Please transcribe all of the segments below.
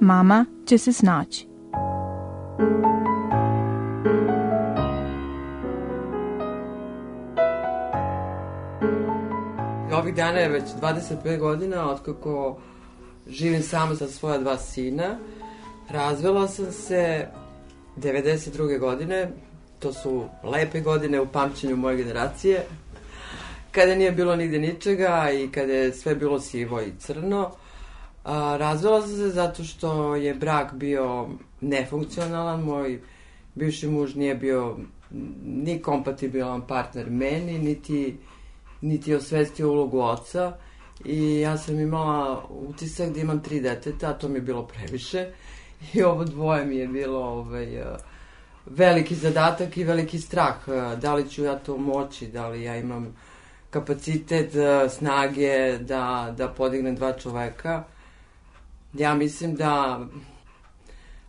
Mama će se snaći. Ovih dana je već 25 godina otkako živim sama sa svoja dva sina. Razvela sam se 92. godine. To su lepe godine u pamćenju moje generacije. Kada nije bilo nigde ničega i kada je sve bilo sivo i crno. A, razvela sam se zato što je brak bio nefunkcionalan. Moj bivši muž nije bio ni kompatibilan partner meni, niti niti osvestio ulogu oca i ja sam imala utisak da imam tri deteta, a to mi je bilo previše i ovo dvoje mi je bilo ovaj, veliki zadatak i veliki strah. Eh, Da li ću ja to moći, da li ja imam kapacitet, eh, snage da, da podignem dva čoveka. Ja mislim da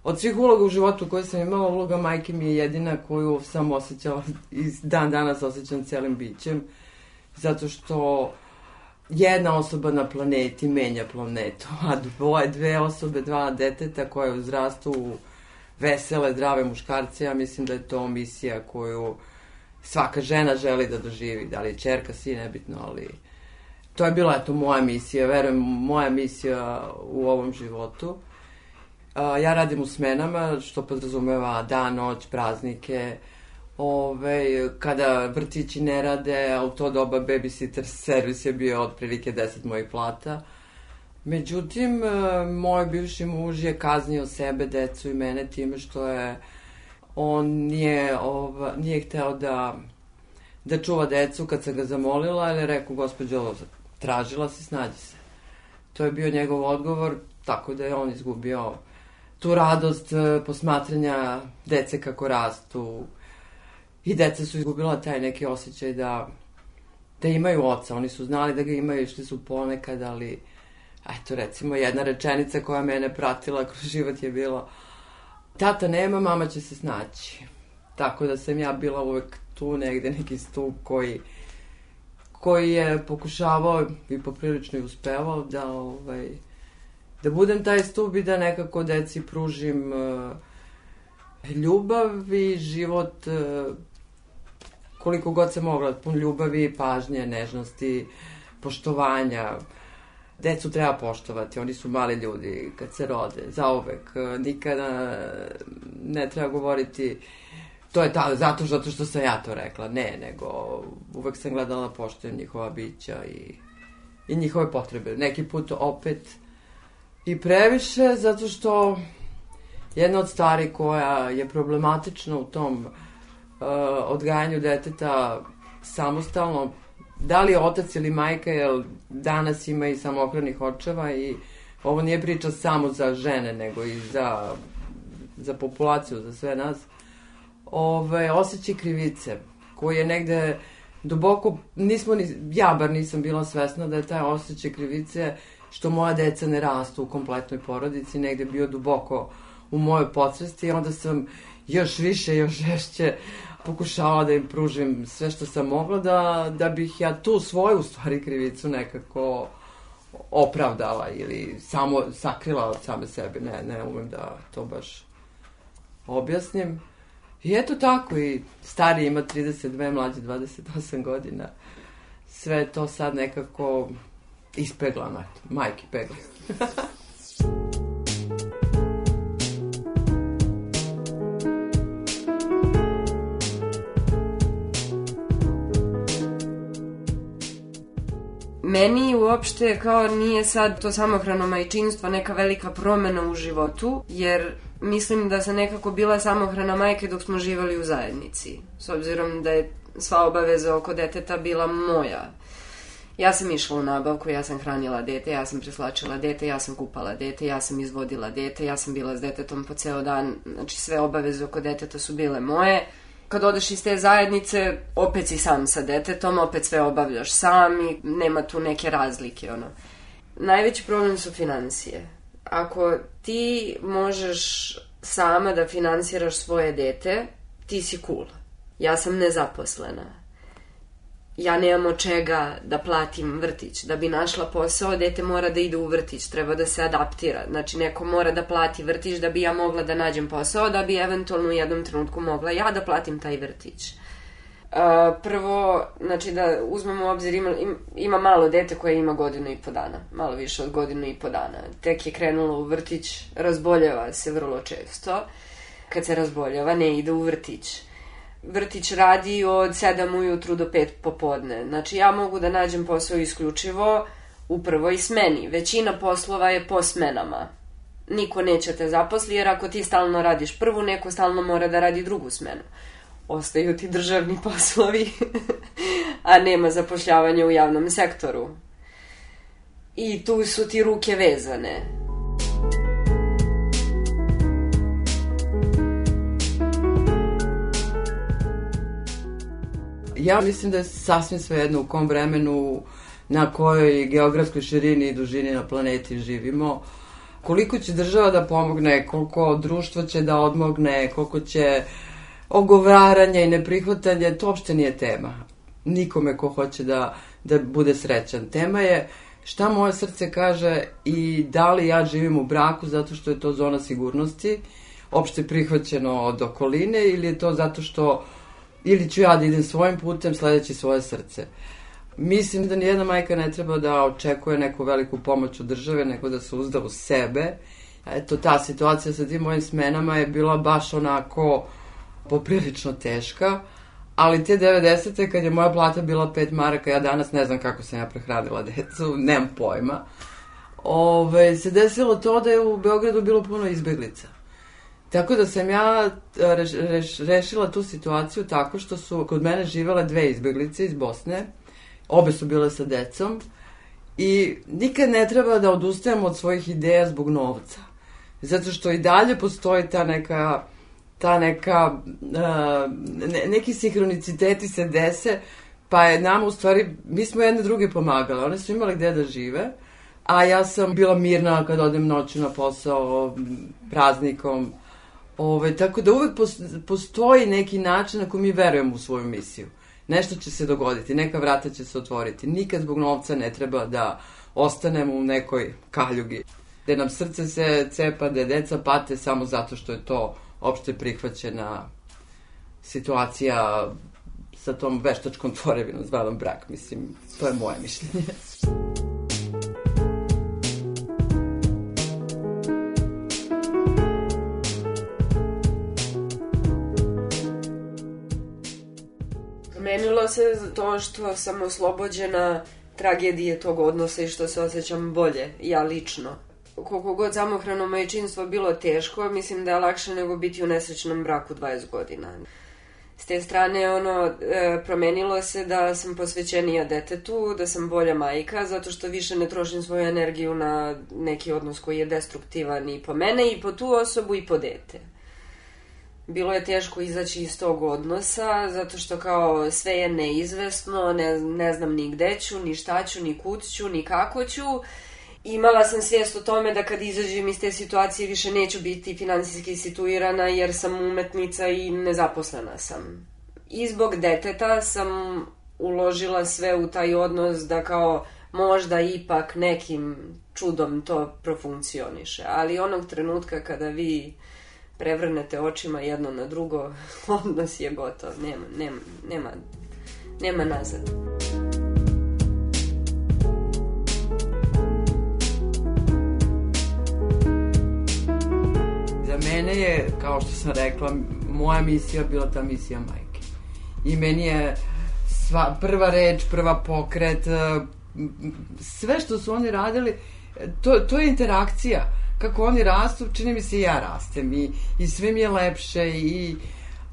od svih uloga u životu koje sam imala, uloga majke mi je jedina koju sam osjećala i dan danas osjećam celim bićem zato što jedna osoba na planeti menja planetu, a dvoje, dve osobe, dva deteta koje uzrastu u vesele, zdrave muškarce, ja mislim da je to misija koju svaka žena želi da doživi, da li je čerka, sin, nebitno, ali to je bila eto moja misija, verujem, moja misija u ovom životu. Ja radim u smenama, što podrazumeva dan, noć, praznike, Ove, kada vrtići ne rade, a u to doba babysitter servis je bio otprilike 10 mojih plata. Međutim, e, moj bivši muž je kaznio sebe, decu i mene time što je on nije, ova, nije hteo da, da čuva decu kad sam ga zamolila, ali je rekao, gospođo, tražila si, snađi se. To je bio njegov odgovor, tako da je on izgubio tu radost e, posmatranja dece kako rastu, I deca su izgubila taj neki osjećaj da, da imaju oca. Oni su znali da ga imaju, išli su ponekad, ali eto recimo jedna rečenica koja mene pratila kroz život je bila tata nema, mama će se snaći. Tako da sam ja bila uvek tu negde neki stup koji koji je pokušavao i poprilično i uspevao da ovaj da budem taj stup i da nekako deci pružim uh, ljubav i život uh, koliko god se mogla, pun ljubavi, pažnje, nežnosti, poštovanja. Decu treba poštovati, oni su mali ljudi kad se rode, zauvek. Nikada ne treba govoriti to je ta, zato, zato što sam ja to rekla. Ne, nego uvek sam gledala da poštujem njihova bića i, i njihove potrebe. Neki put opet i previše, zato što jedna od stvari koja je problematična u tom uh, odgajanju deteta samostalno, da li je otac ili majka, jer danas ima i samohranih očeva i ovo nije priča samo za žene, nego i za, za populaciju, za sve nas. Ove, osjećaj krivice, koji je negde duboko, nismo ni, ja bar nisam bila svesna da je taj osjećaj krivice što moja deca ne rastu u kompletnoj porodici, negde bio duboko u mojoj podsvesti i onda sam još više, još žešće pokušavala da im pružim sve što sam mogla da, da bih ja tu svoju u stvari krivicu nekako opravdala ili samo sakrila od same sebe. Ne, ne umem da to baš objasnim. I eto tako, i stari ima 32, mlađi 28 godina. sve to sad nekako ispeglano, majki pegla. Meni uopšte kao nije sad to samohrano majčinstvo neka velika promena u životu, jer mislim da sam nekako bila samohrana majke dok smo živali u zajednici. S obzirom da je sva obaveza oko deteta bila moja. Ja sam išla u nabavku, ja sam hranila dete, ja sam preslačila dete, ja sam kupala dete, ja sam izvodila dete, ja sam bila s detetom po ceo dan, znači sve obaveze oko deteta su bile moje. Kad odeš iz te zajednice, opet si sam sa detetom, opet sve obavljaš sam i nema tu neke razlike, ono. Najveći problem su financije. Ako ti možeš sama da finansiraš svoje dete, ti si cool. Ja sam nezaposlena ja nemam od čega da platim vrtić. Da bi našla posao, dete mora da ide u vrtić, treba da se adaptira. Znači, neko mora da plati vrtić da bi ja mogla da nađem posao, da bi eventualno u jednom trenutku mogla ja da platim taj vrtić. Uh, prvo, znači da uzmemo u obzir, ima, ima malo dete koje ima godinu i po dana, malo više od godinu i po dana. Tek je krenulo u vrtić, razboljeva se vrlo često. Kad se razboljeva, ne ide u vrtić vrtić radi od 7 ujutru do 5 popodne. Znači ja mogu da nađem posao isključivo u prvoj smeni. Većina poslova je po smenama. Niko neće te zaposli jer ako ti stalno radiš prvu, neko stalno mora da radi drugu smenu. Ostaju ti državni poslovi, a nema zapošljavanja u javnom sektoru. I tu su ti ruke vezane. Ja mislim da je sasvim svejedno u kom vremenu, na kojoj geografskoj širini i dužini na planeti živimo, koliko će država da pomogne, koliko društvo će da odmogne, koliko će ogovaranja i neprihvatanje, to uopšte nije tema. Nikome ko hoće da, da bude srećan. Tema je šta moje srce kaže i da li ja živim u braku zato što je to zona sigurnosti, opšte prihvaćeno od okoline ili je to zato što ili ću ja da idem svojim putem sledeći svoje srce. Mislim da nijedna majka ne treba da očekuje neku veliku pomoć od države, nego da se uzda u sebe. Eto, ta situacija sa tim mojim smenama je bila baš onako poprilično teška, ali te 90. kad je moja plata bila 5 maraka, ja danas ne znam kako sam ja prehranila decu, nemam pojma, Ove, se desilo to da je u Beogradu bilo puno izbeglica. Tako da sam ja reš, reš, rešila tu situaciju tako što su kod mene živele dve izbeglice iz Bosne. Obe su bile sa decom. I nikad ne treba da odustajem od svojih ideja zbog novca. Zato što i dalje postoji ta neka ta neka ne, neki sinhroniciteti se dese pa je nama u stvari mi smo jedne druge pomagale one su imale gde da žive a ja sam bila mirna kad odem noću na posao praznikom Ove, tako da uvek postoji neki način na koji mi verujemo u svoju misiju. Nešto će se dogoditi, neka vrata će se otvoriti. Nikad zbog novca ne treba da ostanemo u nekoj kaljugi. Gde nam srce se cepa, gde deca pate samo zato što je to opšte prihvaćena situacija sa tom veštačkom tvorevinom zvanom brak. Mislim, to je moje mišljenje. se to što sam oslobođena tragedije tog odnosa i što se osjećam bolje, ja lično. Koliko god samohrano majčinstvo bilo teško, mislim da je lakše nego biti u nesrećnom braku 20 godina. S te strane, ono, e, promenilo se da sam posvećenija detetu, da sam bolja majka, zato što više ne trošim svoju energiju na neki odnos koji je destruktivan i po mene, i po tu osobu, i po dete bilo je teško izaći iz tog odnosa, zato što kao sve je neizvesno, ne, ne znam ni gde ću, ni šta ću, ni kud ću, ni kako ću. Imala sam svijest o tome da kad izađem iz te situacije više neću biti finansijski situirana jer sam umetnica i nezaposlena sam. I zbog deteta sam uložila sve u taj odnos da kao možda ipak nekim čudom to profunkcioniše. Ali onog trenutka kada vi prevrnete očima jedno na drugo, odnos je gotov, nema, nema, nema, nema nazad. Za mene je, kao što sam rekla, moja misija bila ta misija majke. I meni je sva, prva reč, prva pokret, eh, sve što su oni radili, to, to je interakcija Kako oni rastu, čini mi se i ja rastem i, i sve mi je lepše i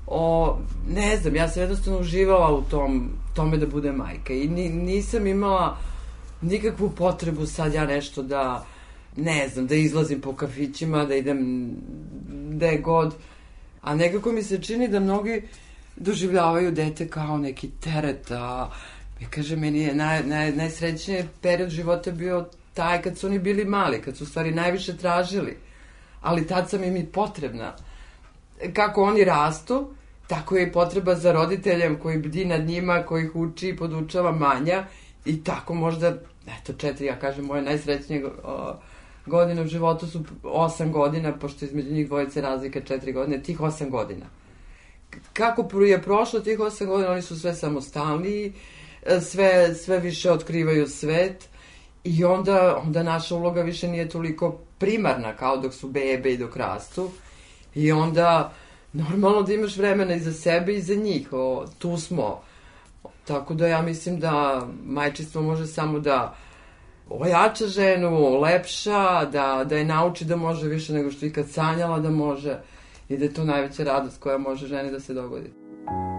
o, ne znam, ja sam jednostavno uživala u tom, tome da bude majka i ni, nisam imala nikakvu potrebu sad ja nešto da, ne znam, da izlazim po kafićima, da idem gde god, a nekako mi se čini da mnogi doživljavaju dete kao neki teret, a mi kaže, meni je naj, naj, najsrećniji period života bio taj kad su oni bili mali, kad su stvari najviše tražili, ali tad sam im i potrebna. Kako oni rastu, tako je i potreba za roditeljem koji bdi nad njima, koji ih uči i podučava manja i tako možda, eto četiri, ja kažem, moje najsrećnije godine u životu su osam godina, pošto između njih dvojice razlika četiri godine, tih osam godina. Kako je prošlo tih osam godina, oni su sve samostalniji, sve, sve više otkrivaju svet i onda, onda naša uloga više nije toliko primarna kao dok su bebe i dok rastu i onda normalno da imaš vremena i za sebe i za njih, o, tu smo. Tako da ja mislim da majčinstvo može samo da ojača ženu, lepša, da, da je nauči da može više nego što ikad sanjala da može i da je to najveća radost koja može ženi da se dogodi. Ljudi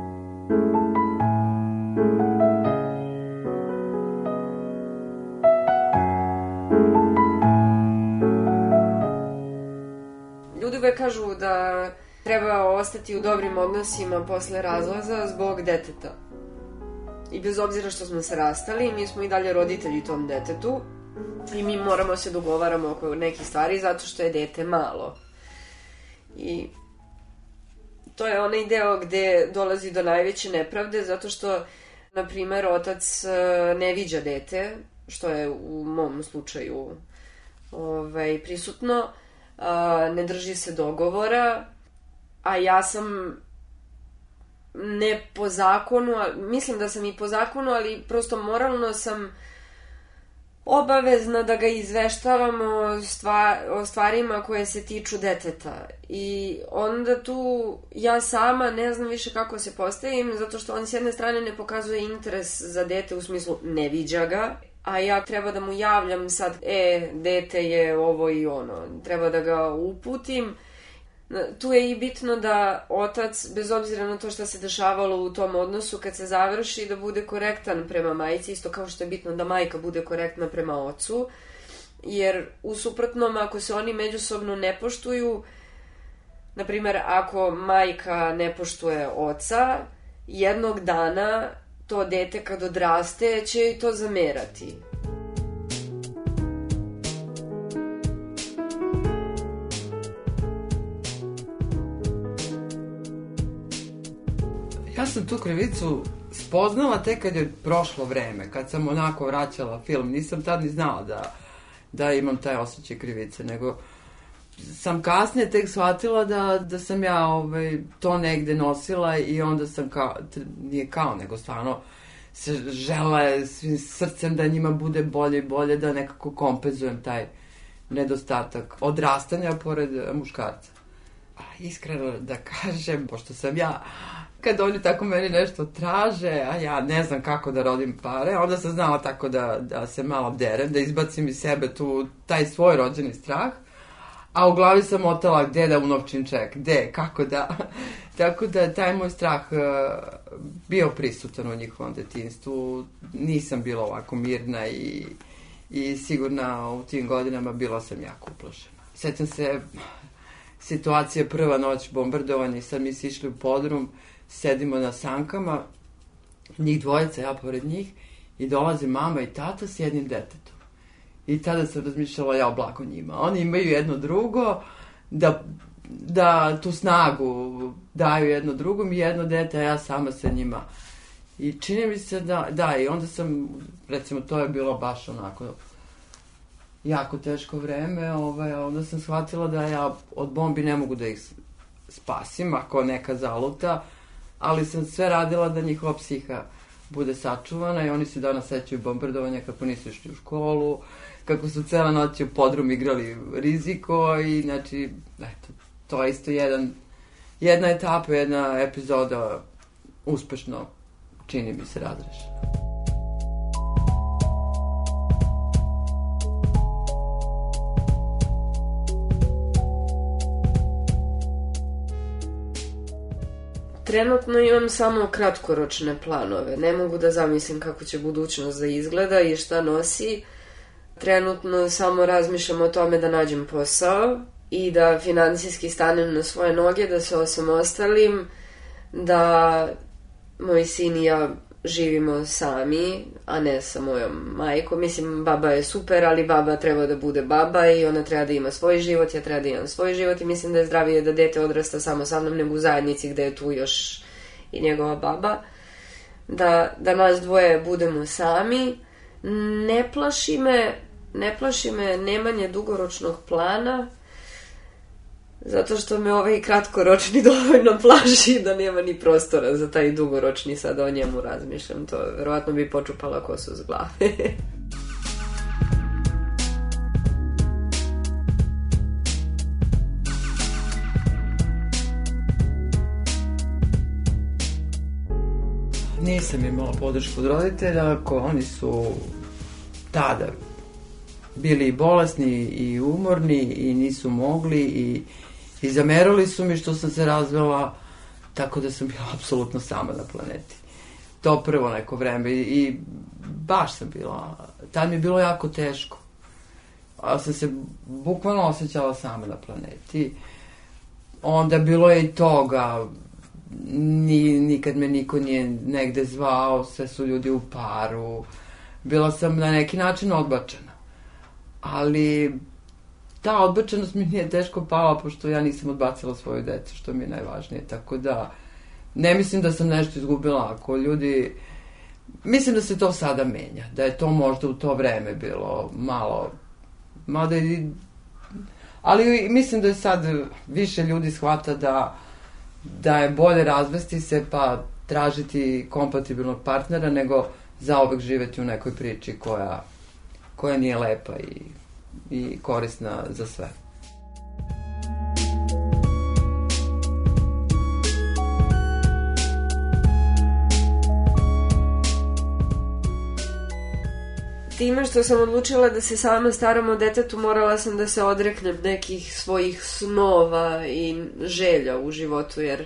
uvek kažu da treba ostati u dobrim odnosima posle razlaza zbog deteta. I bez obzira što smo se rastali, mi smo i dalje roditelji tom detetu i mi moramo se dogovaramo oko nekih stvari zato što je dete malo. I to je onaj deo gde dolazi do najveće nepravde zato što, na primer, otac e, ne viđa dete, što je u mom slučaju ovaj, prisutno, ne drži se dogovora, a ja sam ne po zakonu, mislim da sam i po zakonu, ali prosto moralno sam obavezna da ga izveštavam o, o stvarima koje se tiču deteta. I onda tu ja sama ne znam više kako se postavim, zato što on s jedne strane ne pokazuje interes za dete u smislu ne viđa ga, a ja treba da mu javljam sad, e, dete je ovo i ono, treba da ga uputim, tu je i bitno da otac, bez obzira na to što se dešavalo u tom odnosu, kad se završi, da bude korektan prema majici, isto kao što je bitno da majka bude korektna prema ocu, jer u suprotnom, ako se oni međusobno ne poštuju, na primer, ako majka ne poštuje oca, jednog dana to dete kad odraste će i to zamerati. Ja sam tu krivicu spoznala tek kad je prošlo vreme, kad sam onako vraćala film. Nisam tad ni znala da, da imam taj osjećaj krivice, nego sam kasnije tek shvatila da, da sam ja ovaj, to negde nosila i onda sam kao, nije kao, nego stvarno se žela svim srcem da njima bude bolje i bolje, da nekako kompenzujem taj nedostatak odrastanja pored muškarca. A iskreno da kažem, pošto sam ja kad oni tako meni nešto traže, a ja ne znam kako da rodim pare, onda sam znala tako da, da se malo derem, da izbacim iz sebe tu, taj svoj rođeni strah, a u glavi sam otala gde da unovčim ček, gde, kako da. tako da taj moj strah uh, bio prisutan u njihovom detinstvu, nisam bila ovako mirna i, i sigurna u tim godinama bila sam jako uplašena. Sećam se situacije prva noć bombardovanja i sad mi si išli u podrum, sedimo na sankama, njih dvojica, ja pored njih, i dolaze mama i tata s jednim detetom. I tada sam razmišljala, ja blago njima. Oni imaju jedno drugo, da, da tu snagu daju jedno drugom i jedno dete, a ja sama sa njima. I čini mi se da, da, i onda sam, recimo, to je bilo baš onako jako teško vreme, ovaj, onda sam shvatila da ja od bombi ne mogu da ih spasim, ako neka zaluta, ali sam sve radila da njihova psiha bude sačuvana i oni se danas sećaju bombardovanja kako nisu išli u školu, kako su cela noć u podrum igrali riziko i znači, eto, to je isto jedan, jedna etapa, jedna epizoda uspešno, čini mi se, razrešena. Trenutno imam samo kratkoročne planove. Ne mogu da zamislim kako će budućnost da izgleda i šta nosi. Trenutno samo razmišljam o tome da nađem posao i da financijski stanem na svoje noge, da se osamostalim, da moj sin i ja živimo sami, a ne sa mojom majkom. Mislim, baba je super, ali baba treba da bude baba i ona treba da ima svoj život, ja treba da imam svoj život i mislim da je zdravije da dete odrasta samo sa mnom nego u zajednici gde je tu još i njegova baba. Da, da nas dvoje budemo sami. Ne plaši me, ne plaši me nemanje dugoročnog plana, Zato što me ovaj kratkoročni dovoljno plaši da nema ni prostora za taj dugoročni, sad o njemu razmišljam. To verovatno bi počupala kosu s glave. Nisam imala podršku od roditelja, ako oni su tada bili bolesni i umorni i nisu mogli i I zamerali su mi što sam se razvela tako da sam bila apsolutno sama na planeti. To prvo neko vreme i, i baš sam bila, tad mi je bilo jako teško. A sam se bukvalno osjećala sama na planeti. Onda bilo je i toga, ni, nikad me niko nije negde zvao, sve su ljudi u paru. Bila sam na neki način odbačena. Ali ta odbačenost mi nije teško pala, pošto ja nisam odbacila svoju decu, što mi je najvažnije. Tako da, ne mislim da sam nešto izgubila. Ako ljudi... Mislim da se to sada menja. Da je to možda u to vreme bilo malo... Mada i... Ali mislim da je sad više ljudi shvata da, da je bolje razvesti se pa tražiti kompatibilnog partnera nego zaovek živeti u nekoj priči koja, koja nije lepa i i korisna za sve. time što sam odlučila da se sama staram o detetu, morala sam da se odreknem nekih svojih snova i želja u životu, jer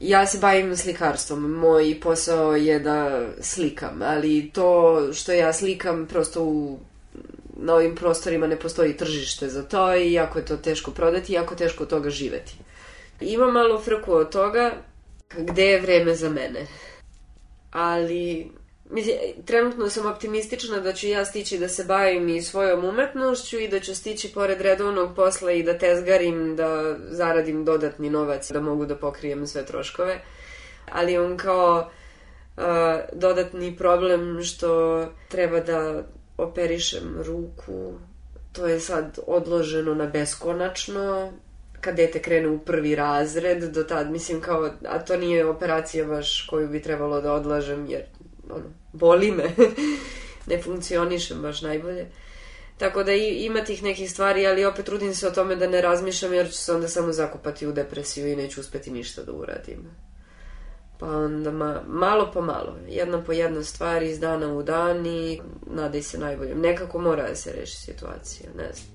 ja se bavim slikarstvom. Moj posao je da slikam, ali to što ja slikam prosto u na ovim prostorima ne postoji tržište za to i jako je to teško prodati i jako teško od toga živeti. Ima malo frku od toga gde je vreme za mene. Ali, mislim, trenutno sam optimistična da ću ja stići da se bavim i svojom umetnošću i da ću stići pored redovnog posla i da tezgarim, da zaradim dodatni novac, da mogu da pokrijem sve troškove. Ali on kao uh, dodatni problem što treba da operišem ruku, to je sad odloženo na beskonačno, kad dete krene u prvi razred, do tad, mislim, kao, a to nije operacija baš koju bi trebalo da odlažem, jer, ono, boli me, ne funkcionišem baš najbolje. Tako da i, ima tih nekih stvari, ali opet trudim se o tome da ne razmišljam, jer ću se onda samo zakopati u depresiju i neću uspeti ništa da uradim. Pa onda ma, malo po malo, jedna po jedna stvar iz dana u dan i nadaj se najboljem. Nekako mora da se reši situacija, ne znam.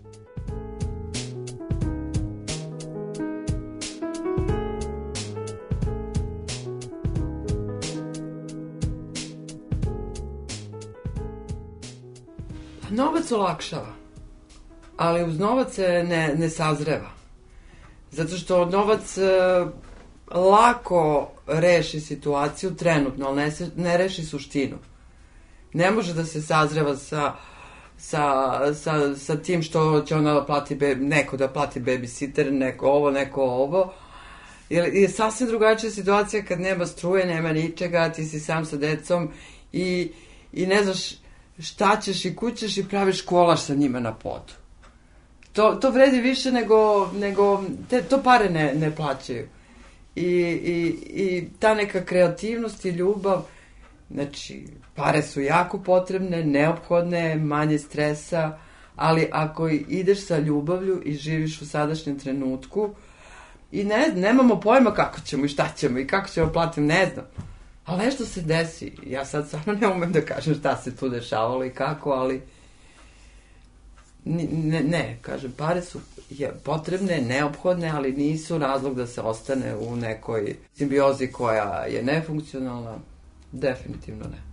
Novac olakšava, ali uz novac se ne, ne sazreva. Zato što novac lako reši situaciju trenutno, ali ne, se, ne reši suštinu. Ne može da se sazreva sa, sa, sa, sa tim što će ona da plati, be, neko da plati babysitter, neko ovo, neko ovo. Jer je sasvim drugačija situacija kad nema struje, nema ničega, ti si sam sa decom i, i ne znaš šta ćeš i kućeš i praviš kolaš sa njima na podu. To, to vredi više nego, nego te, to pare ne, ne plaćaju i, i, i ta neka kreativnost i ljubav, znači, pare su jako potrebne, neophodne, manje stresa, ali ako ideš sa ljubavlju i živiš u sadašnjem trenutku i ne, nemamo pojma kako ćemo i šta ćemo i kako ćemo platiti, ne znam. Ali nešto se desi. Ja sad stvarno ne umem da kažem šta se tu dešavalo i kako, ali ne, ne, kažem, pare su je, potrebne, neophodne, ali nisu razlog da se ostane u nekoj simbiozi koja je nefunkcionalna. Definitivno ne.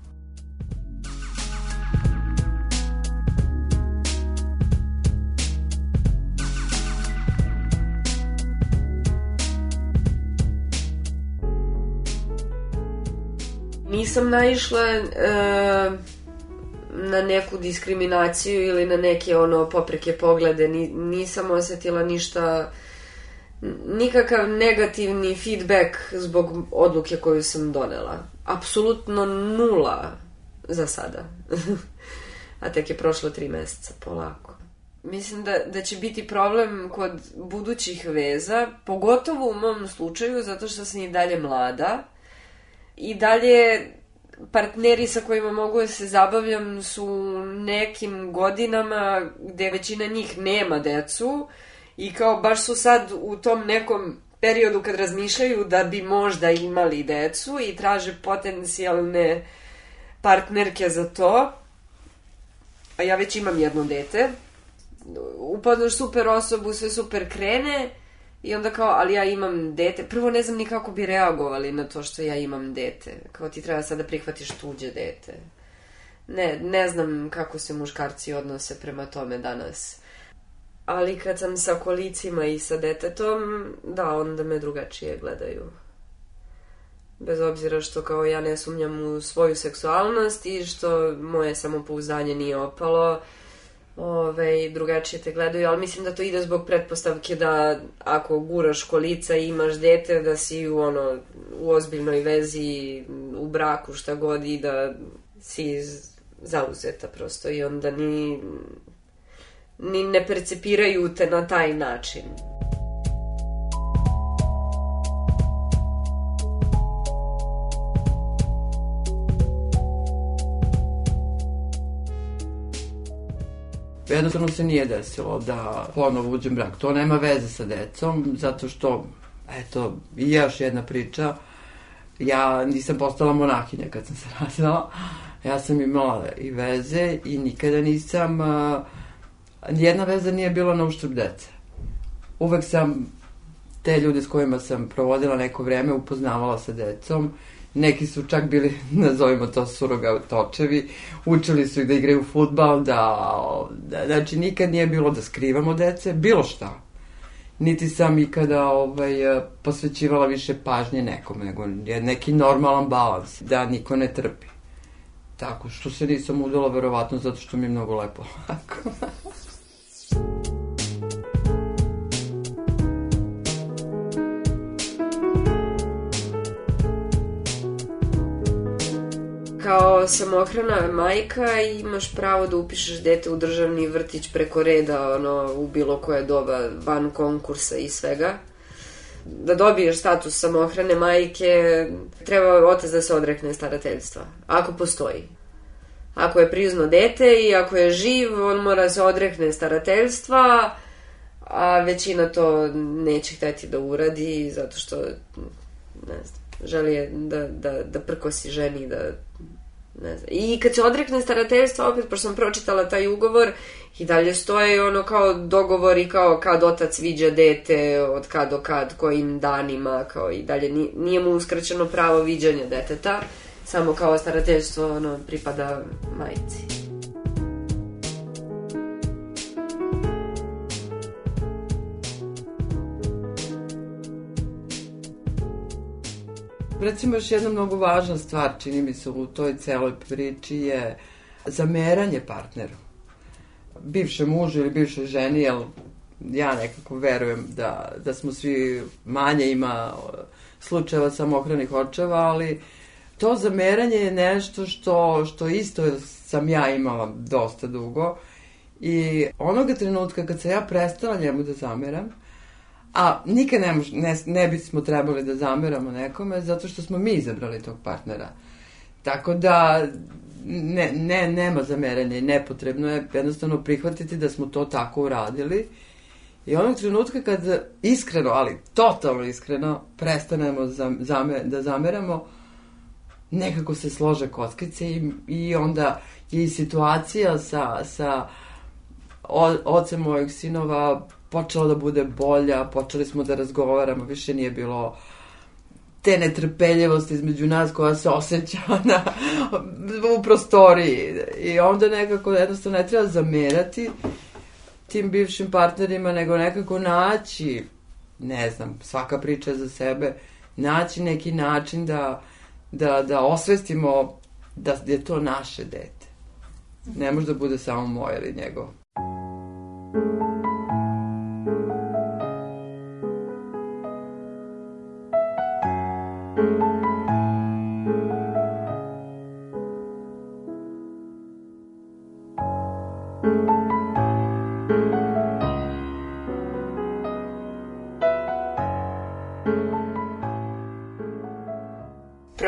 Nisam naišla e, na neku diskriminaciju ili na neke ono popreke poglede. Ni, nisam osetila ništa nikakav negativni feedback zbog odluke koju sam donela. Apsolutno nula za sada. A tek je prošlo tri meseca, polako. Mislim da, da će biti problem kod budućih veza, pogotovo u mom slučaju, zato što sam i dalje mlada. I dalje partneri sa kojima mogu da se zabavljam su nekim godinama gde većina njih nema decu i kao baš su sad u tom nekom periodu kad razmišljaju da bi možda imali decu i traže potencijalne partnerke za to. A ja već imam jedno dete. Upadnoš super osobu, sve super krene i onda kao, ali ja imam dete. Prvo ne znam ni kako bi reagovali na to što ja imam dete. Kao ti treba sad da prihvatiš tuđe dete. Ne, ne znam kako se muškarci odnose prema tome danas. Ali kad sam sa kolicima i sa detetom, da, onda me drugačije gledaju. Bez obzira što kao ja ne sumnjam u svoju seksualnost i što moje samopouzdanje nije opalo, ove, drugačije te gledaju, ali mislim da to ide zbog pretpostavke da ako guraš kolica i imaš dete, da si u, ono, u ozbiljnoj vezi, u braku, šta god i da si zauzeta prosto i onda ni, ni ne percepiraju te na taj način. Jednostavno se nije desilo da ponovo uđem brak. To nema veze sa decom, zato što, eto, i još jedna priča, ja nisam postala monahinja kad sam se razvela, ja sam imala i veze i nikada nisam, uh, jedna veza nije bila na uštrb dece. Uvek sam te ljude s kojima sam provodila neko vreme upoznavala sa decom neki su čak bili, nazovimo to suroga točevi, učili su ih da igraju futbal, da, da, znači nikad nije bilo da skrivamo dece, bilo šta. Niti sam ikada ovaj, posvećivala više pažnje nekome, nego je neki normalan balans, da niko ne trpi. Tako što se nisam udala, verovatno, zato što mi je mnogo lepo ovako. Kao samohrana majka imaš pravo da upišeš dete u državni vrtić preko reda ono, u bilo koje doba van konkursa i svega. Da dobiješ status samohrane majke treba otac da se odrekne starateljstva ako postoji. Ako je prizno dete i ako je živ on mora se odrekne starateljstva a većina to neće hteti da uradi zato što ne znam želi da, da, da prkosi ženi da ne znam. I kad se odrekne starateljstva, opet, pošto sam pročitala taj ugovor, i dalje stoje ono kao dogovori kao kad otac viđa dete, od kad do kad, kojim danima, kao i dalje nije mu uskraćeno pravo viđanja deteta, samo kao starateljstvo ono, pripada majici. Recimo još jedna mnogo važna stvar, čini mi se u toj celoj priči je zameranje partneru. Bivše mužu ili bivše ženi, jel ja nekako verujem da, da smo svi manje ima slučajeva samohranih očeva, ali to zameranje je nešto što, što isto sam ja imala dosta dugo i onoga trenutka kad se ja prestala njemu da zameram, A nikad ne, ne, ne bismo trebali da zameramo nekome zato što smo mi izabrali tog partnera. Tako da ne, ne, nema zameranja i nepotrebno je jednostavno prihvatiti da smo to tako uradili. I onog trenutka kad iskreno, ali totalno iskreno, prestanemo zame, da zameramo, nekako se slože kockice i, i onda je i situacija sa, sa ocem mojeg sinova počela da bude bolja, počeli smo da razgovaramo, više nije bilo te netrpeljivosti između nas koja se osjeća na, u prostoriji. I onda nekako jednostavno ne treba zamerati tim bivšim partnerima, nego nekako naći, ne znam, svaka priča za sebe, naći neki način da, da, da osvestimo da je to naše dete. Ne može da bude samo moje ili njegovo.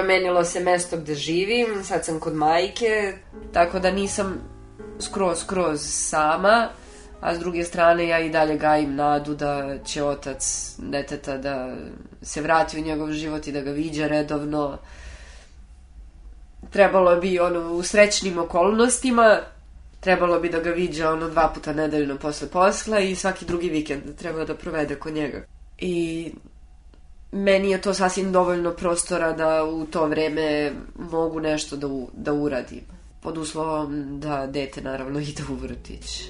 Promenilo se mesto gde živim, sad sam kod majke, tako da nisam skroz, skroz sama, a s druge strane ja i dalje gajim nadu da će otac deteta da se vrati u njegov život i da ga viđa redovno. Trebalo bi ono u srećnim okolnostima, trebalo bi da ga viđa ono dva puta nedeljno posle posla i svaki drugi vikend treba da provede kod njega. I meni je to sasvim dovoljno prostora da u to vreme mogu nešto da, u, da uradim. Pod uslovom da dete naravno ide u vrtić.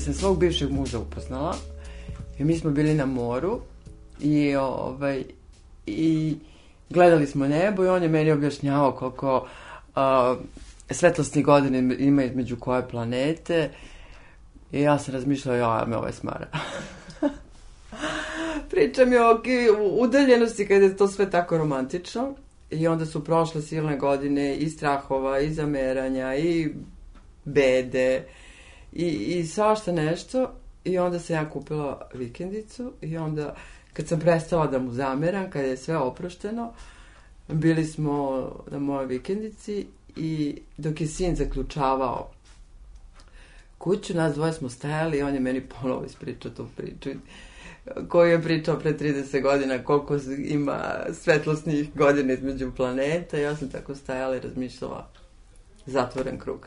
Sam svog bivšeg muža upoznala, i mi smo bili na moru i ovaj i gledali smo nebo i on je meni objašnjavao koliko uh, svetlosni godine ima između koje planete i ja sam razmišljala, ja, me ovaj smara. Priča mi o udaljenosti kada je to sve tako romantično i onda su prošle silne godine i strahova i zameranja i bede i, i svašta nešto i onda sam ja kupila vikendicu i onda kad sam prestala da mu zameram, kad je sve oprošteno, bili smo na mojoj vikendici i dok je sin zaključavao kuću, nas dvoje smo stajali i on je meni ponovo ispričao tu priču koju je pričao pre 30 godina koliko ima svetlosnih godina između planeta. Ja sam tako stajala i razmišljala zatvoren krug.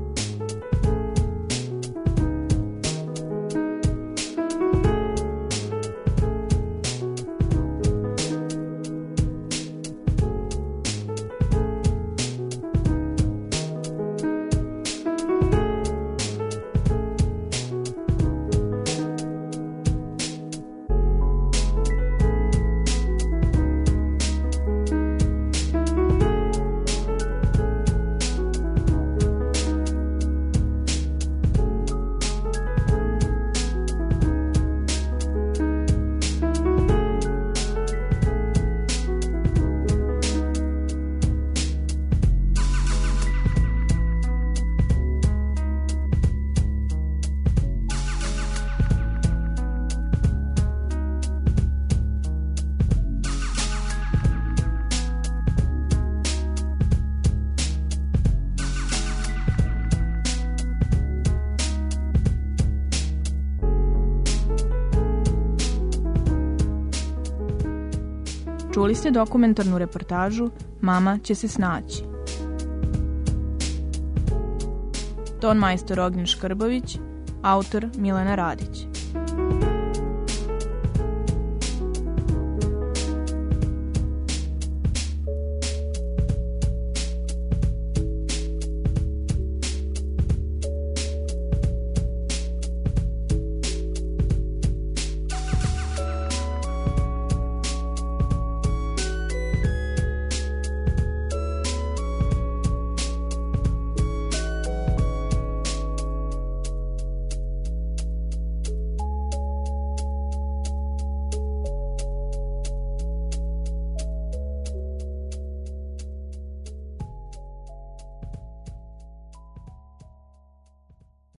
Čuli ste dokumentarnu reportažu Mama će se snaći. Ton majstor Ognjen Škrbović, autor Milena Radić.